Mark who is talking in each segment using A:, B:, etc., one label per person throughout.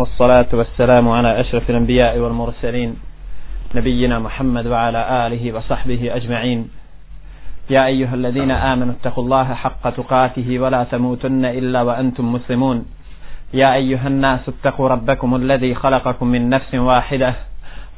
A: والصلاة والسلام على أشرف الأنبياء والمرسلين نبينا محمد وعلى آله وصحبه أجمعين. يا أيها الذين آمنوا اتقوا الله حق تقاته ولا تموتن إلا وأنتم مسلمون. يا أيها الناس اتقوا ربكم الذي خلقكم من نفس واحدة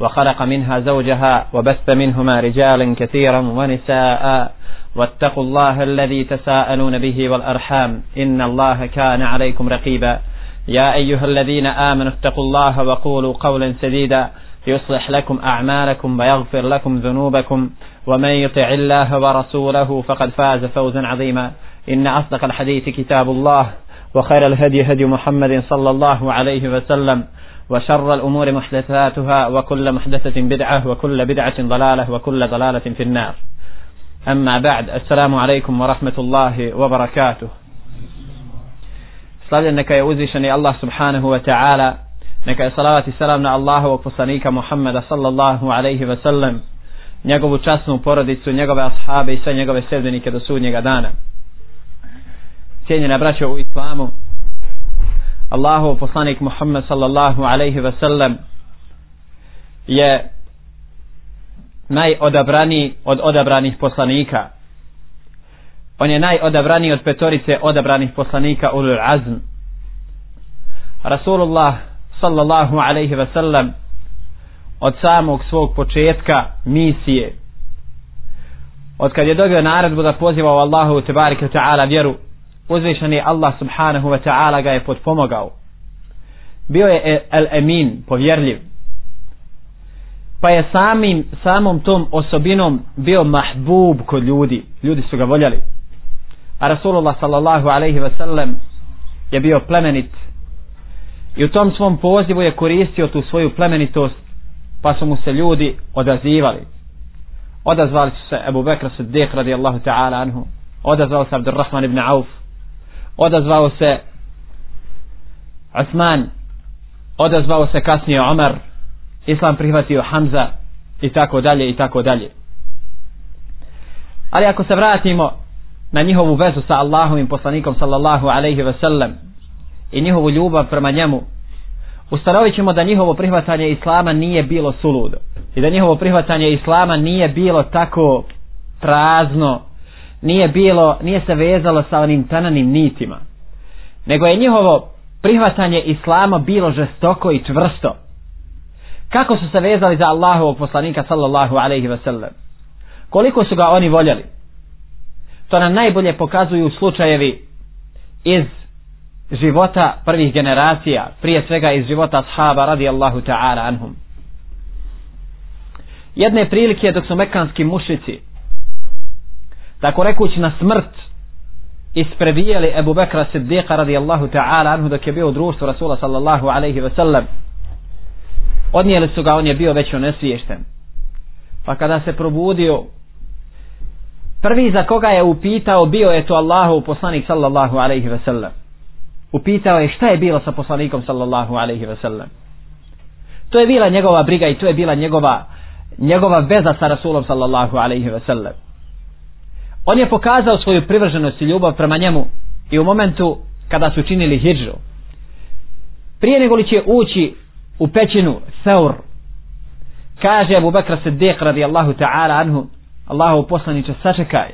A: وخلق منها زوجها وبث منهما رجالا كثيرا ونساء. واتقوا الله الذي تساءلون به والأرحام. إن الله كان عليكم رقيبا. يا أيها الذين آمنوا اتقوا الله وقولوا قولا سديدا يصلح لكم أعمالكم ويغفر لكم ذنوبكم ومن يطع الله ورسوله فقد فاز فوزا عظيما إن أصدق الحديث كتاب الله وخير الهدي هدي محمد صلى الله عليه وسلم وشر الأمور محدثاتها وكل محدثة بدعة وكل بدعة ضلالة وكل ضلالة في النار. أما بعد السلام عليكم ورحمة الله وبركاته. Slavljen neka je uzvišeni Allah subhanahu wa ta'ala neka je salavat i salam na Allahovog poslanika Muhammeda sallallahu alaihi wa sallam njegovu časnu porodicu, njegove ashabe i sve njegove sredbenike do sudnjega dana. Cijenjena braćo u islamu Allahov poslanik Muhammed sallallahu alaihi wa sallam je najodabraniji od odabranih poslanika on je najodabraniji od petorice odabranih poslanika ulul azm. Rasulullah sallallahu alaihi ve sellem od samog svog početka misije. Od kad je dobio naredbu da poziva u Allahu tebareke ta'ala vjeru uzvišeni Allah subhanahu wa ta'ala ga je podpomogao. Bio je e- el emin povjerljiv. Pa je samim samom tom osobinom bio mahbub kod ljudi. Ljudi su ga voljeli a Rasulullah sallallahu alaihi ve sellem je bio plemenit. I u tom svom pozivu je koristio tu svoju plemenitost pa su mu se ljudi odazivali. Odazvali su se Ebu Bekra Siddiq radijallahu ta'ala anhu odazvao se Abdurrahman ibn Auf odazvao se Osman odazvao se kasnije Omar Islam prihvatio Hamza i tako dalje i tako dalje. Ali ako se vratimo na njihovu vezu sa Allahovim poslanikom sallallahu alaihi ve sellem i njihovu ljubav prema njemu ustanovit ćemo da njihovo prihvatanje Islama nije bilo suludo i da njihovo prihvatanje Islama nije bilo tako prazno nije bilo nije se vezalo sa onim tananim nitima nego je njihovo prihvatanje Islama bilo žestoko i čvrsto. Kako su se vezali za Allahovog poslanika sallallahu alaihi ve sellem koliko su ga oni voljeli? Što nam najbolje pokazuju slučajevi iz života prvih generacija, prije svega iz života ashaba radijallahu ta'ala anhum. Jedne prilike dok su mekanski mušici, tako rekući na smrt, isprebijeli Ebu Bekra Siddiqa radijallahu ta'ala anhu dok je bio u društvu Rasula sallallahu alaihi ve sellem, odnijeli su ga, on je bio već onesviješten. Pa kada se probudio, prvi za koga je upitao bio je to Allahu poslanik sallallahu alaihi ve sellem. Upitao je šta je bilo sa poslanikom sallallahu alaihi ve sellem. To je bila njegova briga i to je bila njegova njegova veza sa Rasulom sallallahu alaihi ve sellem. On je pokazao svoju privrženost i ljubav prema njemu i u momentu kada su činili hijđu prije nego li će ući u pećinu Thawr kaže Abu Bakr Siddiq radijallahu ta'ala anhu Allahu poslaniče sačekaj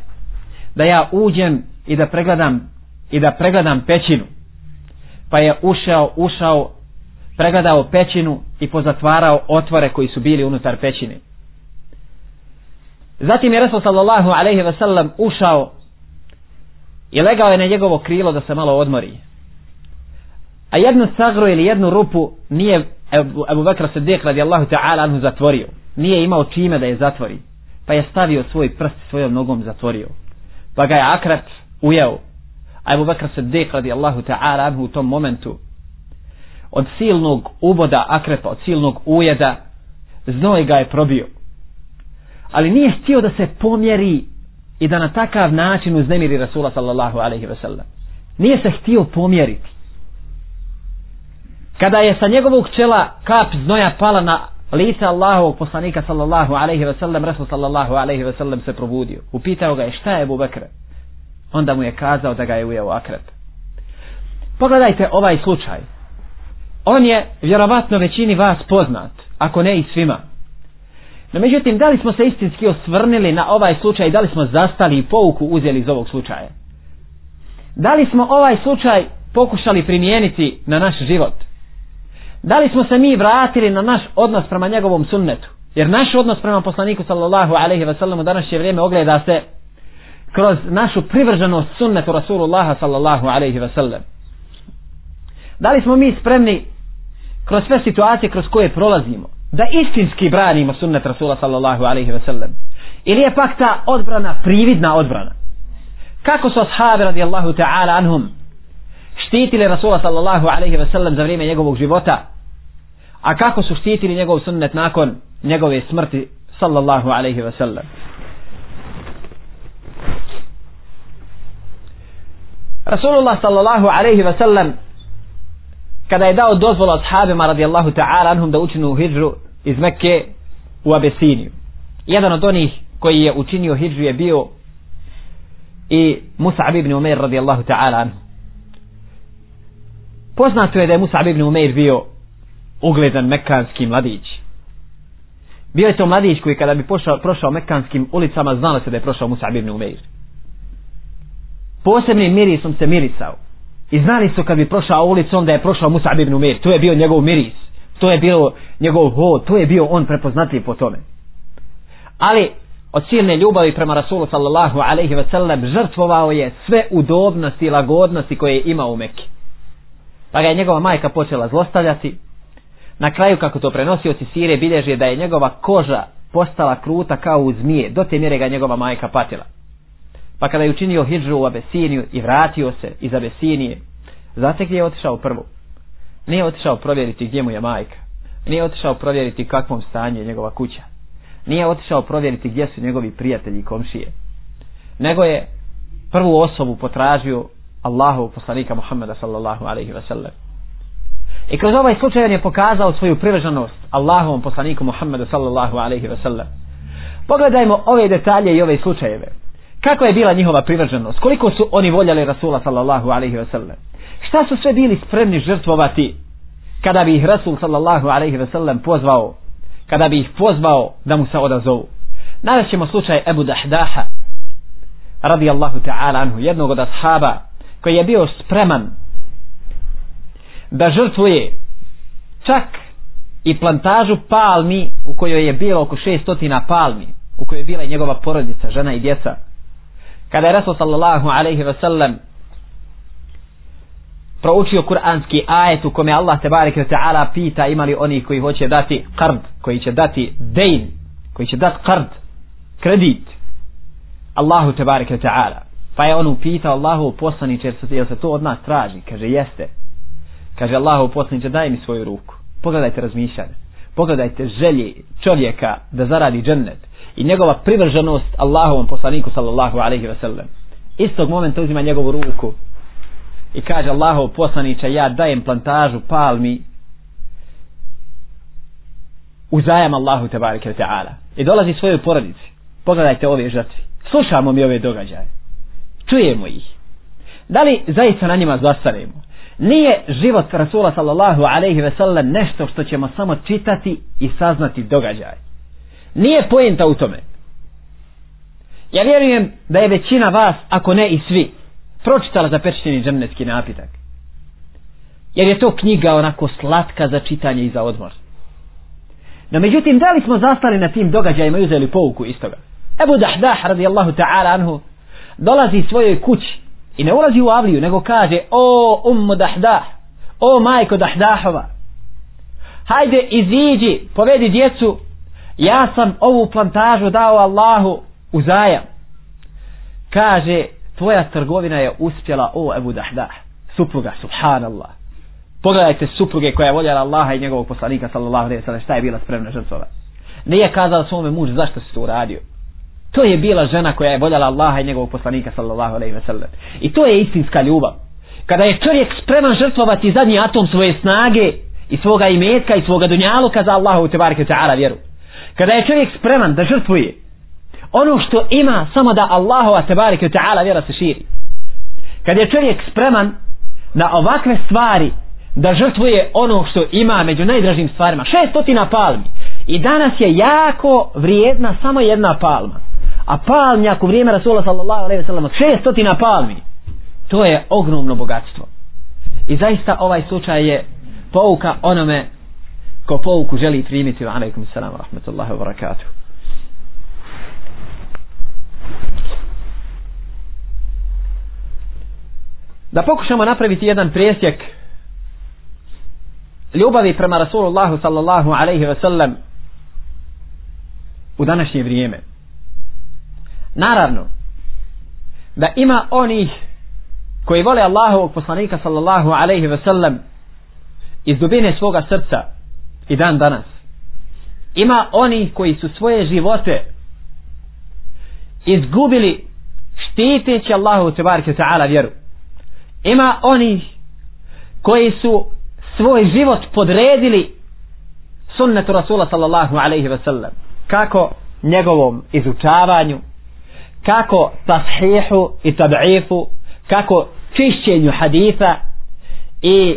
A: da ja uđem i da pregledam i da pregledam pećinu pa je ušao, ušao, pregledao pećinu i pozatvarao otvore koji su bili unutar pećine. Zatim je Resul sallallahu alaihi ve sellem ušao i legao je na njegovo krilo da se malo odmori. A jednu sagru ili jednu rupu nije Ebu, Ebu Bekra Siddiq radijallahu ta'ala anhu zatvorio. Nije imao čime da je zatvori. Pa je stavio svoj prst svojom nogom zatvorio. Pa ga je akrat ujeo. A Ebu Bekr Siddiq radijallahu ta'ala anhu u tom momentu od silnog uboda akrepa, od silnog ujeda znoj ga je probio. Ali nije htio da se pomjeri i da na takav način uznemiri Rasula sallallahu alaihi ve sellem nije se htio pomjeriti. Kada je sa njegovog čela kap znoja pala na lice Allahovog poslanika sallallahu alaihi ve sellem Rasul sallallahu alaihi ve sellem se probudio upitao ga je šta je Ebu Bekr onda mu je kazao da ga je ujeo akrep. Pogledajte ovaj slučaj. on je vjerovatno većini vas poznat, ako ne i svima. No međutim, da li smo se istinski osvrnili na ovaj slučaj, da li smo zastali i pouku uzeli iz ovog slučaja? Da li smo ovaj slučaj pokušali primijeniti na naš život? Da li smo se mi vratili na naš odnos prema njegovom sunnetu? Jer naš odnos prema poslaniku sallallahu alaihi wa sallam u današnje vrijeme ogleda se kroz našu privrženost sunnetu Rasulullaha sallallahu alaihi wa sallam. Da li smo mi spremni kroz sve situacije kroz koje prolazimo da istinski branimo sunnet Rasula sallallahu alaihi wa sallam? Ili je pak ta odbrana prividna odbrana? Kako su ashabi radijallahu ta'ala anhum štitile Rasula sallallahu alaihi ve sellem za vrijeme njegovog života? A kako su štitili njegov sunnet nakon njegove smrti sallallahu alaihi ve sellem Rasulullah sallallahu alaihi ve sellem kada je dao dozvolu ashabima radijallahu ta'ala anhum da učinu hijđu iz Mekke u Abesiniju. Jedan od onih koji je učinio hijđu je bio i Musa'ab ibn Umair radijallahu ta'ala anhu. Poznato je da je Musab ibn Umair bio ugledan mekanski mladić. Bio je to mladić koji kada bi pošao, prošao mekanskim ulicama znalo se da je prošao Musab ibn Umair. Posebnim mirisom se mirisao. I znali su kad bi prošao ulicom da je prošao Musab ibn Umair. To je bio njegov miris. To je bilo njegov hod. To je bio on prepoznatljiv po tome. Ali od silne ljubavi prema Rasulu sallallahu alaihi ve sellem žrtvovao je sve udobnosti i lagodnosti koje je imao u Mekke. Pa ga je njegova majka počela zlostavljati. Na kraju kako to prenosioci sire bilježi da je njegova koža postala kruta kao u zmije. Do te mjere ga njegova majka patila. Pa kada je učinio hijđu u Abesiniju i vratio se iz Abesinije, znate gdje je otišao prvo? Nije otišao provjeriti gdje mu je majka. Nije otišao provjeriti kakvom stanju je njegova kuća. Nije otišao provjeriti gdje su njegovi prijatelji i komšije. Nego je prvu osobu potražio Allahu poslanika Muhammeda sallallahu alaihi ve sellem. I kroz ovaj slučaj on je pokazao svoju privrženost Allahovom poslaniku Muhammedu sallallahu alaihi ve sellem. Pogledajmo ove detalje i ove slučajeve. Kako je bila njihova privrženost? Koliko su oni voljeli Rasula sallallahu alaihi ve sellem? Šta su sve bili spremni žrtvovati kada bi ih Rasul sallallahu alaihi ve sellem pozvao kada bi ih pozvao da mu se odazovu? Navešćemo slučaj Ebu Dahdaha radijallahu ta'ala anhu jednog od ashaba koji je bio spreman da žrtvuje čak i plantažu palmi u kojoj je bilo oko 600 palmi u kojoj je bila i njegova porodica, žena i djeca. Kada je Rasul sallallahu alaihi ve sellem proučio kuranski ajet u kome Allah te bareke taala pita imali oni koji hoće dati qard koji će dati dejn, koji će dati qard kredit Allahu te bareke taala pa je on upitao Allahu poslanice jel se to od nas traži? Kaže jeste. Kaže Allahu poslanice daj mi svoju ruku. Pogledajte razmišljanje. Pogledajte želje čovjeka da zaradi džennet i njegova privrženost Allahovom poslaniku sallallahu alaihi ve sellem. istog momenta uzima njegovu ruku i kaže Allahov poslanića ja dajem plantažu palmi uzajam Allahu tebareke ta'ala. I dolazi svojoj porodici. Pogledajte ove žrtvi slušamo mi ove događaje čujemo ih da li zaista na njima zastaremo nije život Rasula sallallahu alaihi ve sellem nešto što ćemo samo čitati i saznati događaj Nije pojenta u tome. Ja vjerujem da je većina vas, ako ne i svi, pročitala za pečćeni džemnetski napitak. Jer je to knjiga onako slatka za čitanje i za odmor. No međutim, da li smo zastali na tim događajima i uzeli pouku iz toga? Ebu Dahdah radijallahu ta'ala anhu dolazi svojoj kući i ne ulazi u avliju, nego kaže o ummu Dahdah, o majko Dahdahova, hajde iziđi, povedi djecu ja sam ovu plantažu dao Allahu u zajam. Kaže, tvoja trgovina je uspjela, o Ebu Dahdah, supruga, subhanallah. Pogledajte supruge koja je voljela Allaha i njegovog poslanika, sallallahu alaihi sallam, šta je bila spremna žrtvova. Nije kazala svome mužu zašto si to uradio. To je bila žena koja je voljela Allaha i njegovog poslanika, sallallahu alejhi ve sellem. I to je istinska ljubav. Kada je čovjek spreman žrtvovati zadnji atom svoje snage i svoga imetka i svoga dunjaluka za Allahu te bareke ta'ala vjeru kada je čovjek spreman da žrtvuje ono što ima samo da Allahu te bareke ta'ala vjera se širi kada je čovjek spreman na ovakve stvari da žrtvuje ono što ima među najdražim stvarima. Šestotina palmi. I danas je jako vrijedna samo jedna palma. A palmnjak u vrijeme Rasula sallallahu alaihi wa sallam, šestotina palmi. To je ogromno bogatstvo. I zaista ovaj slučaj je pouka onome ko pouku želi primiti. Alaikum salam wa rahmatullahi wa barakatuh. Da pokušamo napraviti jedan presjek ljubavi prema Rasulullahu sallallahu alaihi wa sallam u današnje vrijeme. Naravno, da ima onih koji vole Allahovog poslanika sallallahu alaihi ve sellem iz dubine svoga srca i dan danas. Ima oni koji su svoje živote izgubili štiteći Allahu tebareke ta'ala vjeru. Ima oni koji su svoj život podredili sunnetu Rasula sallallahu alaihi ve sellem Kako njegovom izučavanju, kako tashihu i tab'ifu, kako čišćenju haditha i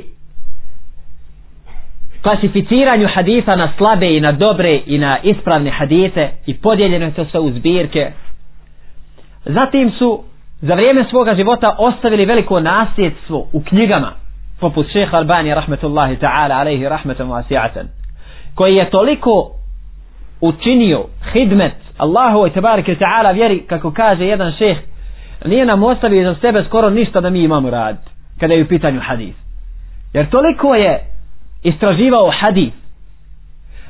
A: klasificiranju haditha na slabe i na dobre i na ispravne hadite i podijeljeno je to sve u zbirke. Zatim su za vrijeme svoga života ostavili veliko nasljedstvo u knjigama poput šeha Albani rahmetullahi ta'ala alaihi rahmetom wasi'atan koji je toliko učinio hidmet Allahu i tebareke ta'ala vjeri kako kaže jedan šeh nije nam ostavio za sebe skoro ništa da mi imamo rad kada je u pitanju hadis. Jer toliko je istraživao hadis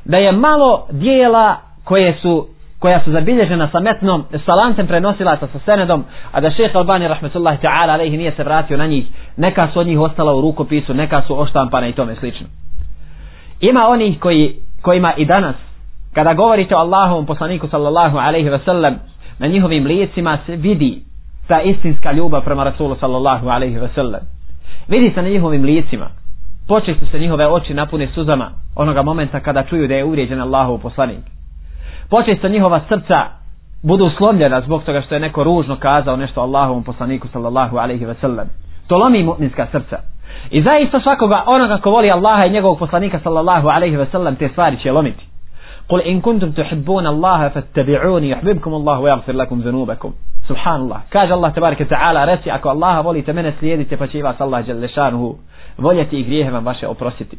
A: da je malo dijela koje su koja su zabilježena sa metnom sa lancem prenosilaca sa senedom a da šeha Albani rahmetullahi ta'ala alaihi nije se vratio na njih. Neka su od njih ostala u rukopisu neka su oštampana i tome slično. Ima onih koji, kojima i danas kada govorite o Allahovom poslaniku sallallahu alaihi ve sellem na njihovim licima se vidi ta istinska ljubav prema Rasulu sallallahu alaihi ve sellem vidi se na njihovim licima počesto se njihove oči napune suzama onoga momenta kada čuju da je uvrijeđen Allahov poslanik. Počesto njihova srca budu slomljena zbog toga što je neko ružno kazao nešto Allahovom poslaniku sallallahu alaihi ve sellem to lomi mu'minska srca. I zaista svakoga onoga ko voli Allaha i njegovog poslanika sallallahu alaihi ve sellem te stvari će lomiti. قل إن كنتم تحبون الله فاتبعوني يحببكم الله ويغفر لكم ذنوبكم سبحان الله كاج الله تبارك وتعالى رسي أكو الله volite mene slijedite pa će vas Allah dželle šanuhu voljeti i grijehe vam vaše oprostiti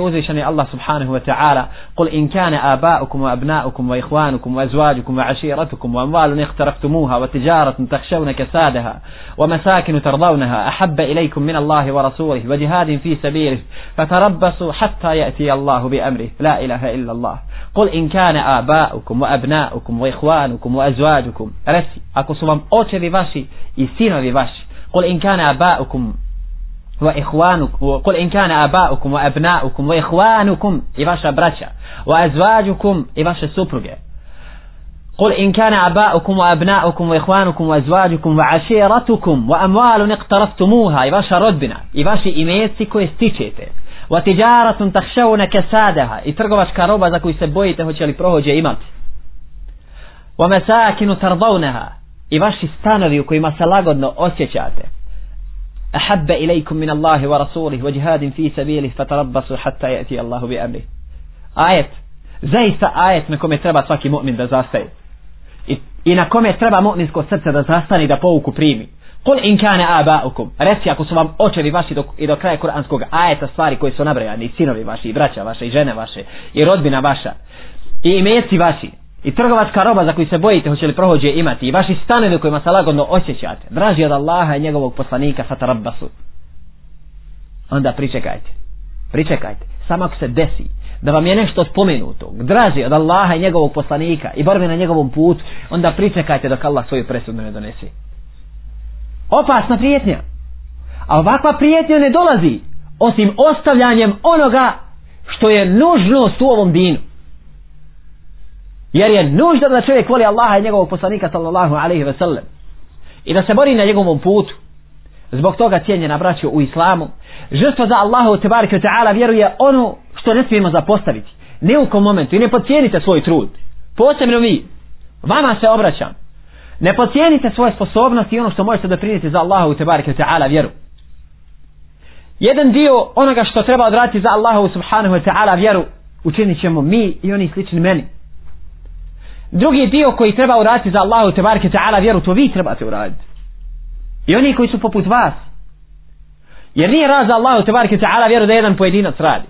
A: uzvišeni Allah subhanahu wa ta'ala قل إن كان آباؤكم وأبناؤكم وإخوانكم وأزواجكم وعشيرتكم وأموال اقترفتموها وتجارة تخشون كسادها ومساكن ترضونها أحب إليكم من الله ورسوله وجهاد في سبيله فتربصوا حتى يأتي الله بأمره. لا إله إلا الله. قل إن كان آباؤكم وأبناؤكم وإخوانكم وأزواجكم. رسي أكو سوام أوتشي باشي يسينو باشي قل إن كان آباؤكم وإخوانكم قل إن كان آباؤكم وأبناؤكم وإخوانكم إباشا براتشا وأزواجكم إباشا سوبروجة قل إن كان آباؤكم وأبناؤكم وإخوانكم وأزواجكم وعشيرتكم وأموال اقترفتموها إباشا ردبنا إباشا إيميتي كوي ستيشيتي وتجارة تخشون كسادها إترغبش كاروبا za koju se bojite hoće li prohođe imati ومساكن ترضونها i vaši stanovi u kojima se lagodno osjećate أحب إليكم من الله ورسوله وجهاد في سبيله فتربصوا حتى يأتي الله بأمره آية zaista ajet na kome treba svaki mu'min da zastaje I, i na kome treba mu'minsko srce da zastane da pouku primi Kul in kane abaukum reci ako su vam očevi vaši do, i do kraja kuranskog ajeta stvari koji su nabrajani i sinovi vaši i braća vaše i žene vaše i rodbina vaša i imeci vaši i trgovačka roba za koju se bojite hoće li prohođe imati? I vaši stanovi kojima se lagodno osjećate. Draži od Allaha i njegovog poslanika sa tarabbasu onda pričekajte. Pričekajte. Samo ako se desi da vam je nešto spomenuto draži od Allaha i njegovog poslanika i borbe na njegovom putu onda pričekajte dok Allah svoju presudnu ne donesi opasna prijetnja. A ovakva prijetnja ne dolazi osim ostavljanjem onoga što je nužnost u ovom dinu. Jer je nužda da čovjek voli Allaha i njegovog poslanika sallallahu alaihi ve sellem. I da se bori na njegovom putu. Zbog toga cijenjena braću u islamu. Žrtva za Allahu tebareke ta'ala vjeruje ono što ne smijemo zapostaviti. Ne u kom momentu. I ne pocijenite svoj trud. Posebno vi. Vama se obraćam. Ne pocijenite svoje sposobnosti i ono što možete doprinijeti za Allahu tebareke ta'ala vjeru. jedan dio onoga što treba odraditi za Allahu subhanahu wa ta'ala vjeru učinit ćemo mi i oni slični meni drugi dio koji treba uraditi za Allahu tebareke ta'ala vjeru to vi trebate uraditi. I oni koji su poput vas. Jer nije raz za Allahu tebareke ta'ala vjeru da jedan pojedinac radi.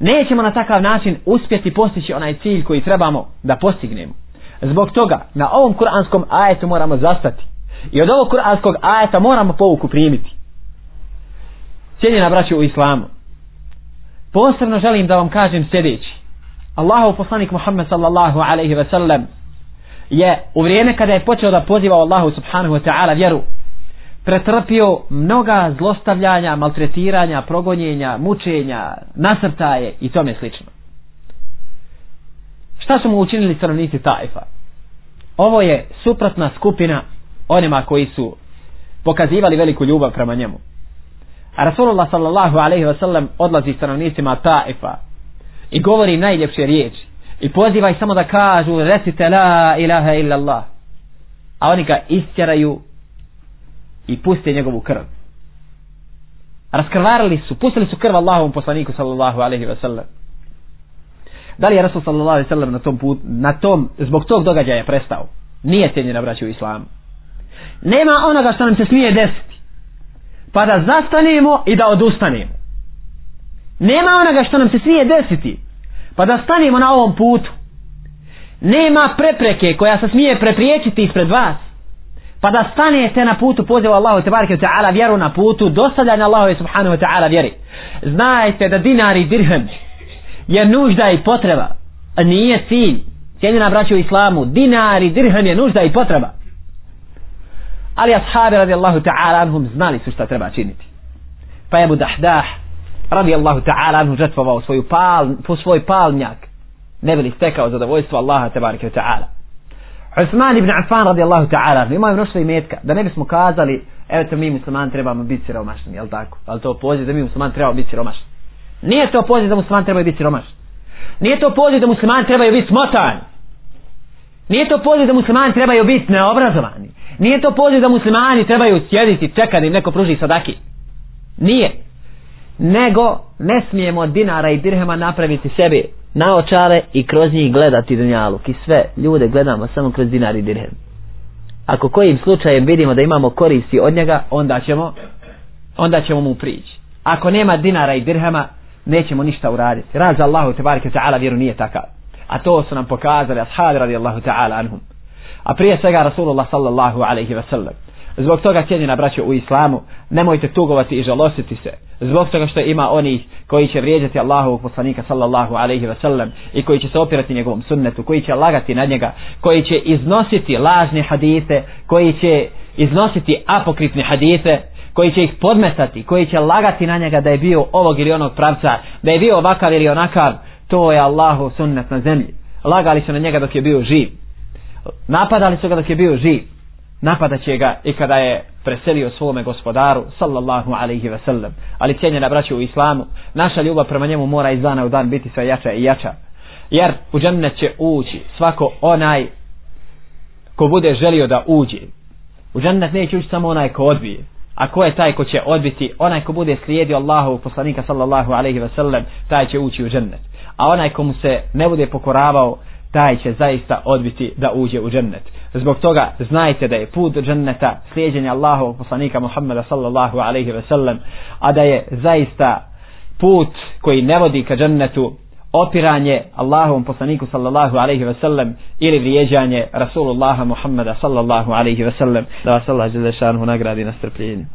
A: Nećemo na takav način uspjeti postići onaj cilj koji trebamo da postignemo. Zbog toga na ovom kuranskom ajetu moramo zastati. I od ovog kuranskog ajeta moramo povuku primiti. Cijenjena braću u islamu posebno želim da vam kažem sljedeći Allahov poslanik Muhammed sallallahu alaihi ve sellem je u vrijeme kada je počeo da poziva Allahu subhanahu wa ta'ala vjeru pretrpio mnoga zlostavljanja, maltretiranja, progonjenja, mučenja, nasrtaje i tome slično. Šta su mu učinili stanovnici Taifa? Ovo je suprotna skupina onima koji su pokazivali veliku ljubav prema njemu. A Rasulullah sallallahu alaihi wa sallam odlazi stanovnicima Taifa i govori najljepše riječi. I poziva ih samo da kažu recite la ilaha illa Allah a oni ga istjeraju i puste njegovu krv. Raskrvarili su pustili su krv Allahovom poslaniku sallallahu alaihi ve sallam. Da li je Rasul sallallahu alaihi ve sallam na tom, put, na tom zbog tog događaja prestao? Nije cijenjena braća u islamu. Nema onoga što nam se smije desiti. Pa da zastanemo i da odustanemo nema onoga što nam se smije desiti. Pa da stanemo na ovom putu. Nema prepreke koja se smije prepriječiti ispred vas. Pa da stanete na putu poziva Allahu te bareke ta'ala vjeru na putu dostavljanja Allahu subhanahu wa ta'ala vjeri. Znajte da dinari dirhem je nužda i potreba. A nije cilj cijenjena braća u islamu dinari dirhem je nužda i potreba. Ali ashabi radijallahu ta'ala anhum znali su šta treba činiti. Pa je Dahdah radijallahu ta'ala anhu žrtvovao svoju pal, po svoj palnjak ne bili stekao zadovoljstvo Allaha tebareke ta'ala. Usman ibn Affan radijallahu ta'ala imaju mnoštvo imetka da ne bismo kazali evo to mi musliman trebamo biti siromašni jel tako? Ali to poziv da mi musliman trebamo biti siromašni. Nije to poziv da musliman trebaju biti siromašni. Nije to poziv da musliman trebaju biti smotani. Nije to poziv da muslimani trebaju biti neobrazovani. Nije to poziv da muslimani trebaju sjediti čekati im neko pruži sadaki. Nije nego ne smijemo dinara i dirhema napraviti sebi na očare i kroz njih gledati dunjaluk i sve ljude gledamo samo kroz dinar i dirhem. Ako kojim slučajem vidimo da imamo koristi od njega onda ćemo onda ćemo mu prići. Ako nema dinara i dirhema nećemo ništa uraditi. Raz Allahu tebareke ta'ala vjeru nije takav. A to su nam pokazali ashabi radijallahu ta'ala anhum. A prije svega Rasulullah sallallahu alaihi ve sallam zbog toga cijenjena braćo u islamu nemojte tugovati i žalostiti se. Zbog toga što ima onih koji će vrijeđati Allahovog poslanika sallallahu alaihi wasallam i koji će se opirati njegovom sunnetu koji će lagati na njega koji će iznositi lažne hadise koji će iznositi apokripne hadise koji će ih podmetati koji će lagati na njega da je bio ovog ili onog pravca da je bio ovakav ili onakav to je Allahov sunnet na zemlji. Lagali su na njega dok je bio živ. Napadali su ga dok je bio živ napadaće ga i kada je preselio svome gospodaru sallallahu alaihi ve sellem. Ali cijenjena braća u islamu naša ljubav prema njemu mora iz dana u dan biti sve jača i jača. Jer u džennet će ući svako onaj ko bude želio da uđe. U džennet neće ući samo onaj ko odbije. A ko je taj ko će odbiti? Onaj ko bude slijedio Allahu poslanika sallallahu alaihi ve sellem taj će ući u džennet. A onaj komu se ne bude pokoravao taj će zaista odbiti da uđe u džennet. Zbog toga znajte da je put do dženneta slijedjenje Allahovog poslanika Muhammeda sallallahu alaihi ve sellem, a da je zaista put koji ne vodi ka džennetu opiranje Allahovom poslaniku sallallahu alaihi ve sellem ili vrijeđanje Rasulullaha Muhammeda sallallahu alaihi ve sellem da vas Allah nagradi na strpljenju.